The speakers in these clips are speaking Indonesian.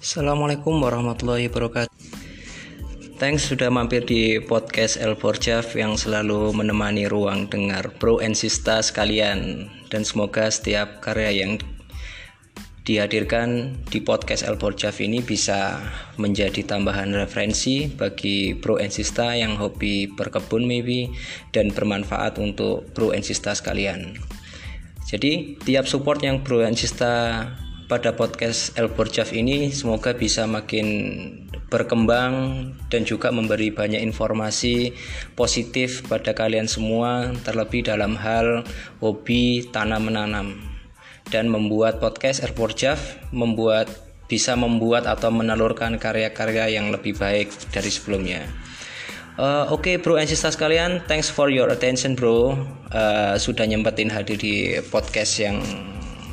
Assalamualaikum warahmatullahi wabarakatuh. Thanks sudah mampir di podcast El Borjaf yang selalu menemani ruang dengar pro and sista sekalian dan semoga setiap karya yang dihadirkan di podcast El Borjaf ini bisa menjadi tambahan referensi bagi pro and sista yang hobi berkebun maybe dan bermanfaat untuk pro and sista sekalian. Jadi tiap support yang pro and sista pada podcast El Borjaf ini semoga bisa makin berkembang dan juga memberi banyak informasi positif pada kalian semua terlebih dalam hal hobi tanam menanam dan membuat podcast El Borjaf membuat bisa membuat atau menelurkan karya-karya yang lebih baik dari sebelumnya. Uh, Oke okay, bro and sister sekalian, thanks for your attention bro. Uh, sudah nyempetin hadir di podcast yang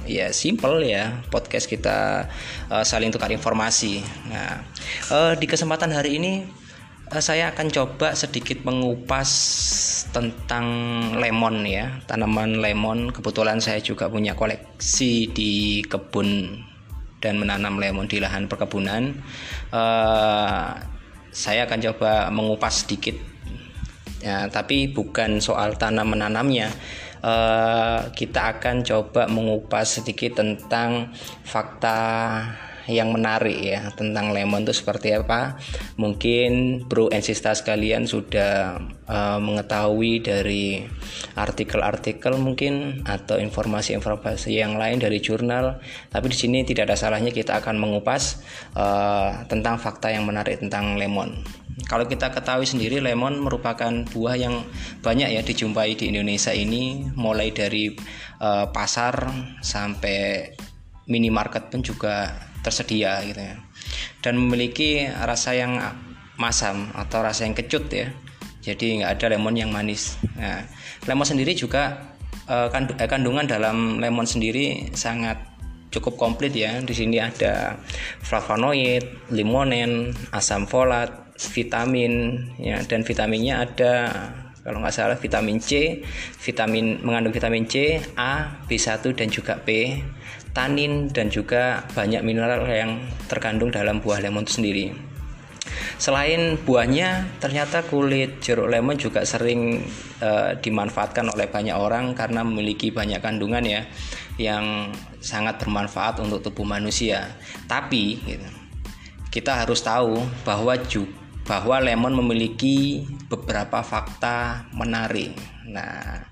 ya simple ya podcast kita uh, saling tukar informasi. Nah, uh, di kesempatan hari ini uh, saya akan coba sedikit mengupas tentang lemon ya, tanaman lemon. Kebetulan saya juga punya koleksi di kebun dan menanam lemon di lahan perkebunan. Uh, saya akan coba mengupas sedikit ya, tapi bukan soal tanam menanamnya. Uh, kita akan coba mengupas sedikit tentang fakta yang menarik ya tentang lemon itu seperti apa. Mungkin bro and sister sekalian sudah uh, mengetahui dari artikel-artikel mungkin atau informasi-informasi yang lain dari jurnal. Tapi di sini tidak ada salahnya kita akan mengupas uh, tentang fakta yang menarik tentang lemon kalau kita ketahui sendiri lemon merupakan buah yang banyak ya dijumpai di Indonesia ini mulai dari uh, pasar sampai minimarket pun juga tersedia gitu ya. Dan memiliki rasa yang masam atau rasa yang kecut ya. Jadi nggak ada lemon yang manis. Nah, lemon sendiri juga uh, kandungan dalam lemon sendiri sangat cukup komplit ya. Di sini ada flavonoid, limonen, asam folat, vitamin ya dan vitaminnya ada kalau nggak salah vitamin C, vitamin mengandung vitamin C, A, B1 dan juga P, tanin dan juga banyak mineral yang terkandung dalam buah lemon itu sendiri. Selain buahnya, ternyata kulit jeruk lemon juga sering uh, dimanfaatkan oleh banyak orang karena memiliki banyak kandungan ya yang sangat bermanfaat untuk tubuh manusia. Tapi gitu, kita harus tahu bahwa juga bahwa lemon memiliki beberapa fakta menarik. Nah,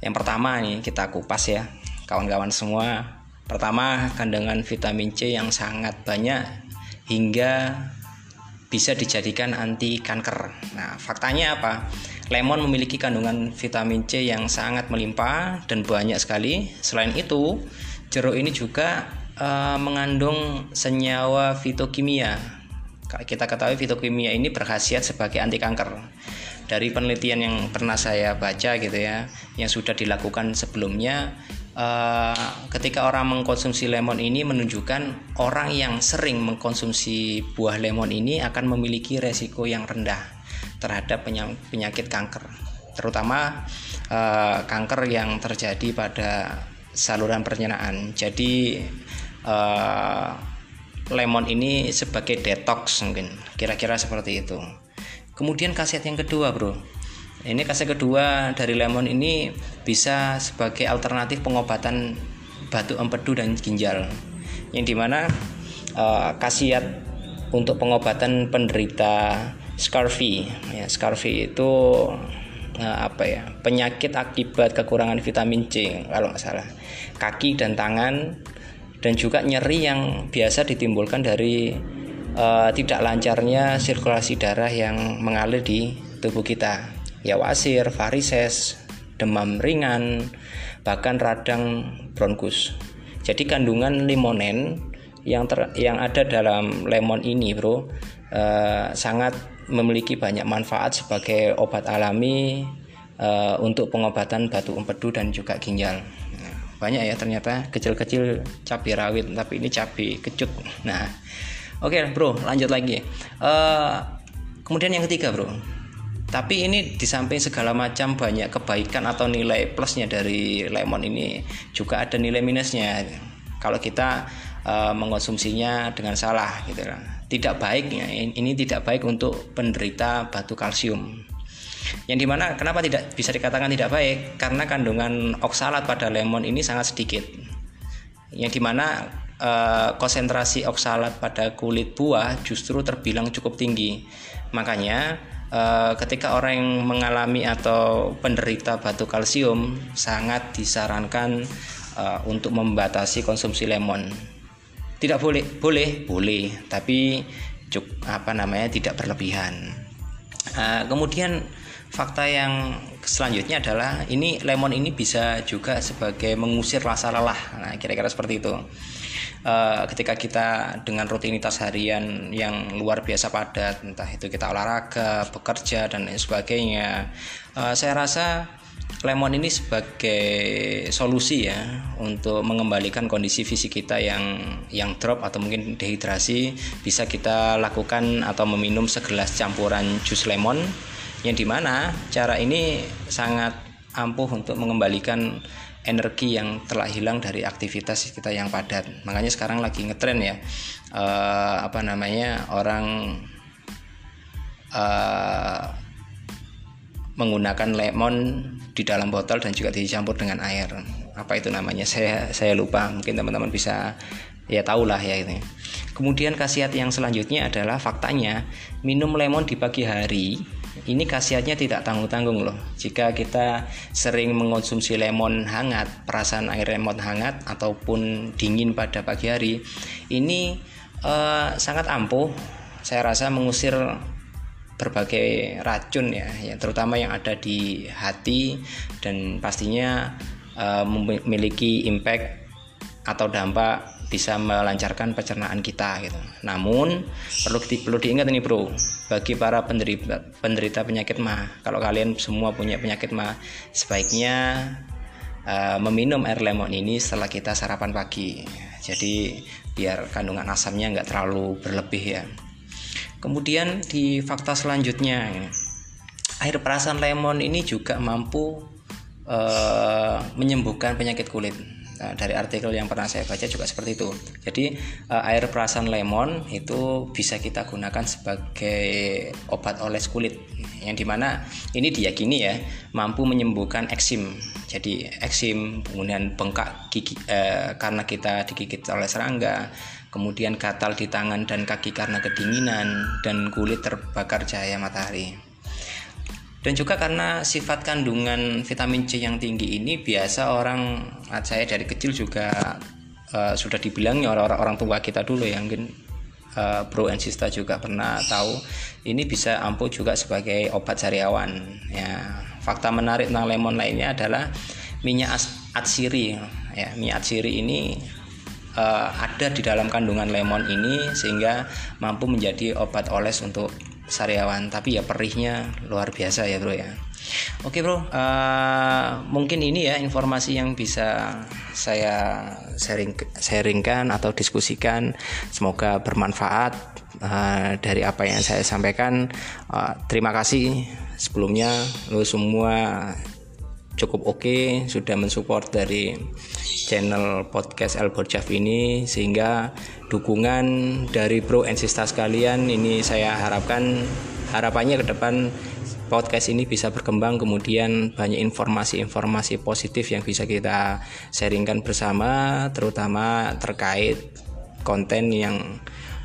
yang pertama nih kita kupas ya, kawan-kawan semua. Pertama, kandungan vitamin C yang sangat banyak hingga bisa dijadikan anti kanker. Nah, faktanya apa? Lemon memiliki kandungan vitamin C yang sangat melimpah dan banyak sekali. Selain itu, jeruk ini juga uh, mengandung senyawa fitokimia kita ketahui fitokimia ini berkhasiat sebagai anti kanker. Dari penelitian yang pernah saya baca gitu ya, yang sudah dilakukan sebelumnya, uh, ketika orang mengkonsumsi lemon ini menunjukkan orang yang sering mengkonsumsi buah lemon ini akan memiliki resiko yang rendah terhadap penyakit kanker, terutama uh, kanker yang terjadi pada saluran pencernaan. Jadi uh, lemon ini sebagai detox mungkin. Kira-kira seperti itu. Kemudian khasiat yang kedua bro. Ini khasiat kedua dari lemon ini bisa sebagai alternatif pengobatan batu empedu dan ginjal. Yang di mana uh, khasiat untuk pengobatan penderita scurvy. Ya scurvy itu uh, apa ya penyakit akibat kekurangan vitamin C kalau nggak salah. Kaki dan tangan dan juga nyeri yang biasa ditimbulkan dari uh, tidak lancarnya sirkulasi darah yang mengalir di tubuh kita ya wasir, varises, demam ringan, bahkan radang bronkus. Jadi kandungan limonen yang ter, yang ada dalam lemon ini, bro, uh, sangat memiliki banyak manfaat sebagai obat alami uh, untuk pengobatan batu empedu dan juga ginjal banyak ya ternyata kecil-kecil cabai rawit tapi ini cabai kecut. Nah oke okay, bro lanjut lagi. Uh, kemudian yang ketiga bro. Tapi ini di samping segala macam banyak kebaikan atau nilai plusnya dari lemon ini juga ada nilai minusnya. Kalau kita uh, mengonsumsinya dengan salah gitu tidak baik ya ini tidak baik untuk penderita batu kalsium yang di mana kenapa tidak bisa dikatakan tidak baik? Karena kandungan oksalat pada lemon ini sangat sedikit. Yang di mana uh, konsentrasi oksalat pada kulit buah justru terbilang cukup tinggi. Makanya uh, ketika orang yang mengalami atau penderita batu kalsium sangat disarankan uh, untuk membatasi konsumsi lemon. Tidak boleh boleh boleh tapi cuk apa namanya tidak berlebihan. Uh, kemudian fakta yang selanjutnya adalah ini lemon ini bisa juga sebagai mengusir rasa lelah. Nah kira-kira seperti itu. Uh, ketika kita dengan rutinitas harian yang luar biasa padat entah itu kita olahraga bekerja dan lain sebagainya uh, saya rasa lemon ini sebagai solusi ya untuk mengembalikan kondisi fisik kita yang yang drop atau mungkin dehidrasi. Bisa kita lakukan atau meminum segelas campuran jus lemon yang di mana cara ini sangat ampuh untuk mengembalikan energi yang telah hilang dari aktivitas kita yang padat. Makanya sekarang lagi ngetren ya uh, apa namanya orang uh, menggunakan lemon di dalam botol dan juga dicampur dengan air. Apa itu namanya? Saya saya lupa. Mungkin teman-teman bisa ya tahulah ya ini kemudian khasiat yang selanjutnya adalah faktanya minum lemon di pagi hari ini khasiatnya tidak tanggung-tanggung loh. Jika kita sering mengonsumsi lemon hangat, perasaan air lemon hangat ataupun dingin pada pagi hari, ini uh, sangat ampuh. Saya rasa mengusir berbagai racun ya, ya terutama yang ada di hati dan pastinya uh, memiliki impact atau dampak bisa melancarkan pencernaan kita gitu. Namun perlu di, perlu diingat ini bro, bagi para penderita penderita penyakit mah, kalau kalian semua punya penyakit mah, sebaiknya uh, meminum air lemon ini setelah kita sarapan pagi. Jadi biar kandungan asamnya nggak terlalu berlebih ya. Kemudian di fakta selanjutnya, air perasan lemon ini juga mampu uh, menyembuhkan penyakit kulit Nah, dari artikel yang pernah saya baca juga seperti itu. Jadi uh, air perasan lemon itu bisa kita gunakan sebagai obat oles kulit, yang di mana ini diyakini ya mampu menyembuhkan eksim. Jadi eksim, kemudian bengkak gigi uh, karena kita digigit oleh serangga, kemudian gatal di tangan dan kaki karena kedinginan dan kulit terbakar cahaya matahari. Dan juga karena sifat kandungan vitamin C yang tinggi ini biasa orang saya dari kecil juga uh, sudah dibilangnya orang-orang orang tua kita dulu yang mungkin uh, Bro and Sista juga pernah tahu ini bisa ampuh juga sebagai obat sariawan ya. Fakta menarik tentang lemon lainnya adalah minyak atsiri ya. Minyak atsiri ini uh, ada di dalam kandungan lemon ini sehingga mampu menjadi obat oles untuk sariawan tapi ya perihnya luar biasa ya bro ya. Oke bro uh, mungkin ini ya informasi yang bisa saya sharing sharingkan atau diskusikan. Semoga bermanfaat uh, dari apa yang saya sampaikan. Uh, terima kasih. Sebelumnya lo semua cukup oke okay, sudah mensupport dari channel podcast El Borjaf ini sehingga dukungan dari Bro and Sista sekalian ini saya harapkan harapannya ke depan podcast ini bisa berkembang kemudian banyak informasi-informasi positif yang bisa kita sharingkan bersama terutama terkait konten yang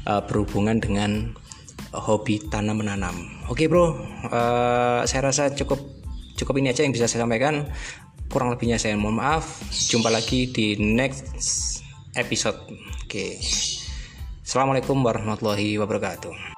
uh, berhubungan dengan hobi tanam menanam. Oke bro, uh, saya rasa cukup cukup ini aja yang bisa saya sampaikan. Kurang lebihnya saya mohon maaf. Jumpa lagi di next episode. Oke. Assalamualaikum warahmatullahi wabarakatuh